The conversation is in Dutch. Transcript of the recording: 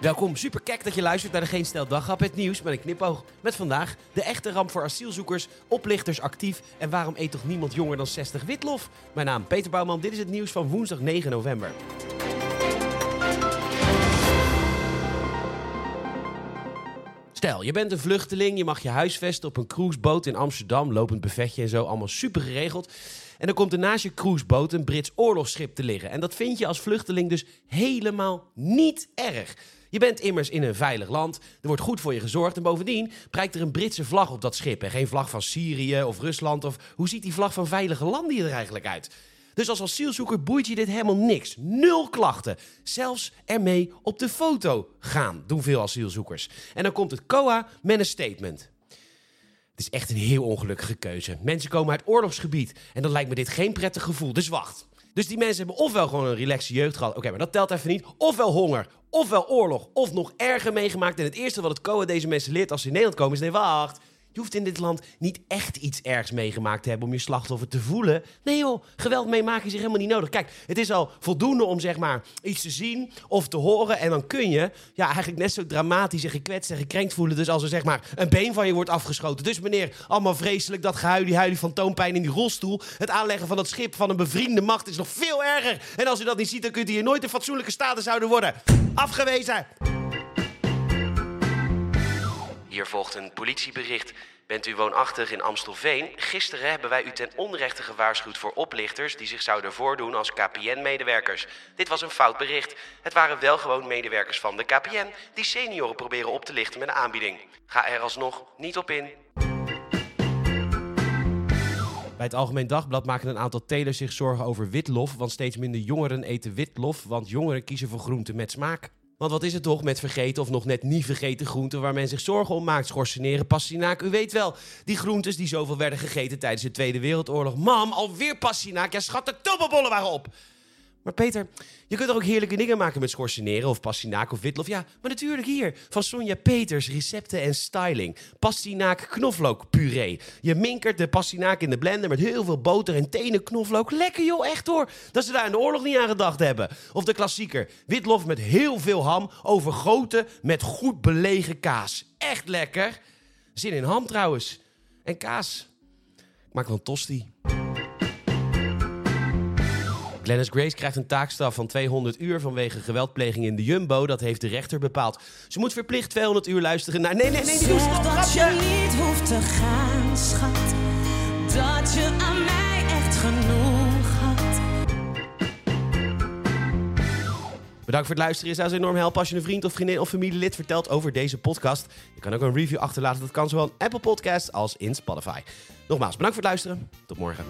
Welkom, super dat je luistert naar de Geen Stel het nieuws met een knipoog. Met vandaag de echte ramp voor asielzoekers, oplichters actief en waarom eet toch niemand jonger dan 60 witlof? Mijn naam Peter Bouwman, dit is het nieuws van woensdag 9 november. Stel, je bent een vluchteling, je mag je huisvesten op een cruiseboot in Amsterdam, lopend buffetje en zo, allemaal super geregeld. En dan komt er naast je cruiseboot een Brits oorlogsschip te liggen. En dat vind je als vluchteling dus helemaal niet erg. Je bent immers in een veilig land, er wordt goed voor je gezorgd en bovendien prijkt er een Britse vlag op dat schip en geen vlag van Syrië of Rusland of hoe ziet die vlag van veilige landen er eigenlijk uit? Dus als asielzoeker boeit je dit helemaal niks. Nul klachten. Zelfs ermee op de foto gaan doen veel asielzoekers. En dan komt het COA met een statement. Het is echt een heel ongelukkige keuze. Mensen komen uit oorlogsgebied en dan lijkt me dit geen prettig gevoel. Dus wacht. Dus die mensen hebben ofwel gewoon een relaxe jeugd gehad. Oké, maar dat telt even niet. Ofwel honger, ofwel oorlog, of nog erger meegemaakt. En het eerste wat het COA deze mensen leert als ze in Nederland komen is... Nee, wacht. Je hoeft in dit land niet echt iets ergs meegemaakt te hebben om je slachtoffer te voelen. Nee joh, geweld meemaken is helemaal niet nodig. Kijk, het is al voldoende om zeg maar iets te zien of te horen. En dan kun je ja, eigenlijk net zo dramatisch en gekwetst en gekrenkt voelen. Dus als er zeg maar een been van je wordt afgeschoten. Dus meneer, allemaal vreselijk, dat gehuilie, huilie van toonpijn in die rolstoel. Het aanleggen van dat schip van een bevriende macht is nog veel erger. En als u dat niet ziet, dan kunt u hier nooit in fatsoenlijke status zouden worden. Afgewezen! Hier volgt een politiebericht. Bent u woonachtig in Amstelveen? Gisteren hebben wij u ten onrechte gewaarschuwd voor oplichters die zich zouden voordoen als KPN-medewerkers. Dit was een fout bericht. Het waren wel gewoon medewerkers van de KPN die senioren proberen op te lichten met een aanbieding. Ga er alsnog niet op in. Bij het Algemeen Dagblad maken een aantal telers zich zorgen over witlof, want steeds minder jongeren eten witlof, want jongeren kiezen voor groenten met smaak. Want wat is het toch met vergeten of nog net niet vergeten groenten waar men zich zorgen om maakt? Schorseneren, pastinaak, u weet wel. Die groentes die zoveel werden gegeten tijdens de Tweede Wereldoorlog. Mam, alweer pastinaak. Ja, schat, de tobbebollen waren op. Maar Peter, je kunt er ook heerlijke dingen maken met schorseneren of pastinaak of witlof. Ja, maar natuurlijk hier, van Sonja Peters, recepten en styling. Pastinaak knoflook puree. Je minkert de pastinaak in de blender met heel veel boter en tenen knoflook. Lekker joh, echt hoor. Dat ze daar in de oorlog niet aan gedacht hebben. Of de klassieker, witlof met heel veel ham, overgoten met goed belegen kaas. Echt lekker. Zin in ham trouwens. En kaas. Ik maak wel een tosti. Glennis Grace krijgt een taakstraf van 200 uur vanwege geweldpleging in de Jumbo. Dat heeft de rechter bepaald. Ze moet verplicht 200 uur luisteren naar... Nee, nee, nee, die dat grapje. je niet hoeft te gaan, schat. Dat je aan mij echt genoeg had. Bedankt voor het luisteren. Je zou ze enorm helpen als je een vriend of vriendin of familielid vertelt over deze podcast. Je kan ook een review achterlaten. Dat kan zowel in Apple Podcasts als in Spotify. Nogmaals, bedankt voor het luisteren. Tot morgen.